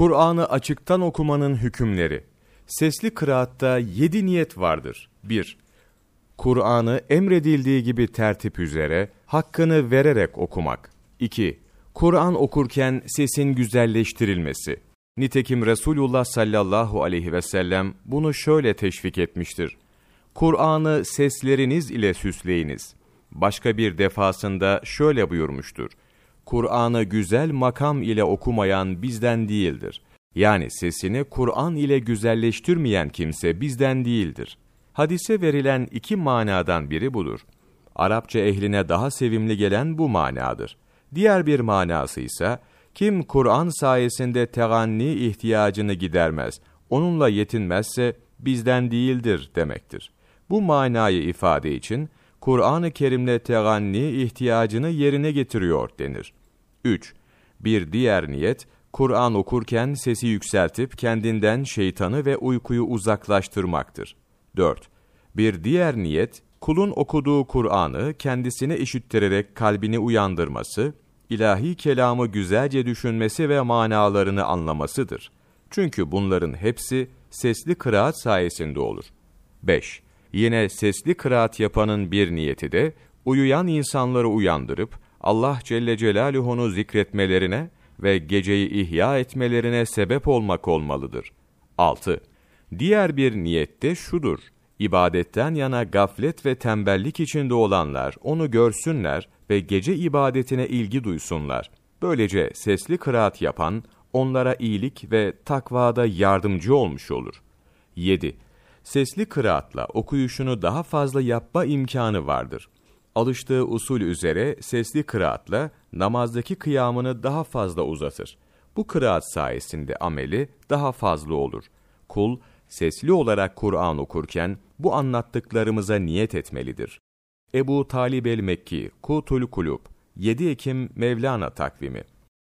Kur'an'ı açıktan okumanın hükümleri. Sesli kıraatta yedi niyet vardır. 1. Kur'an'ı emredildiği gibi tertip üzere, hakkını vererek okumak. 2. Kur'an okurken sesin güzelleştirilmesi. Nitekim Resulullah sallallahu aleyhi ve sellem bunu şöyle teşvik etmiştir. Kur'an'ı sesleriniz ile süsleyiniz. Başka bir defasında şöyle buyurmuştur. Kur'an'ı güzel makam ile okumayan bizden değildir. Yani sesini Kur'an ile güzelleştirmeyen kimse bizden değildir. Hadise verilen iki manadan biri budur. Arapça ehline daha sevimli gelen bu manadır. Diğer bir manası ise, kim Kur'an sayesinde teganni ihtiyacını gidermez, onunla yetinmezse bizden değildir demektir. Bu manayı ifade için, Kur'an-ı Kerim'le teganni ihtiyacını yerine getiriyor denir. 3. Bir diğer niyet, Kur'an okurken sesi yükseltip kendinden şeytanı ve uykuyu uzaklaştırmaktır. 4. Bir diğer niyet, kulun okuduğu Kur'an'ı kendisine işittirerek kalbini uyandırması, ilahi kelamı güzelce düşünmesi ve manalarını anlamasıdır. Çünkü bunların hepsi sesli kıraat sayesinde olur. 5. Yine sesli kıraat yapanın bir niyeti de, uyuyan insanları uyandırıp, Allah Celle Celaluhu'nu zikretmelerine ve geceyi ihya etmelerine sebep olmak olmalıdır. 6. Diğer bir niyette şudur, ibadetten yana gaflet ve tembellik içinde olanlar onu görsünler ve gece ibadetine ilgi duysunlar. Böylece sesli kıraat yapan, onlara iyilik ve takvada yardımcı olmuş olur. 7. Sesli kıraatla okuyuşunu daha fazla yapma imkanı vardır. Alıştığı usul üzere sesli kıraatla namazdaki kıyamını daha fazla uzatır. Bu kıraat sayesinde ameli daha fazla olur. Kul, sesli olarak Kur'an okurken bu anlattıklarımıza niyet etmelidir. Ebu Talib el-Mekki, Kutul Kulub, 7 Ekim Mevlana takvimi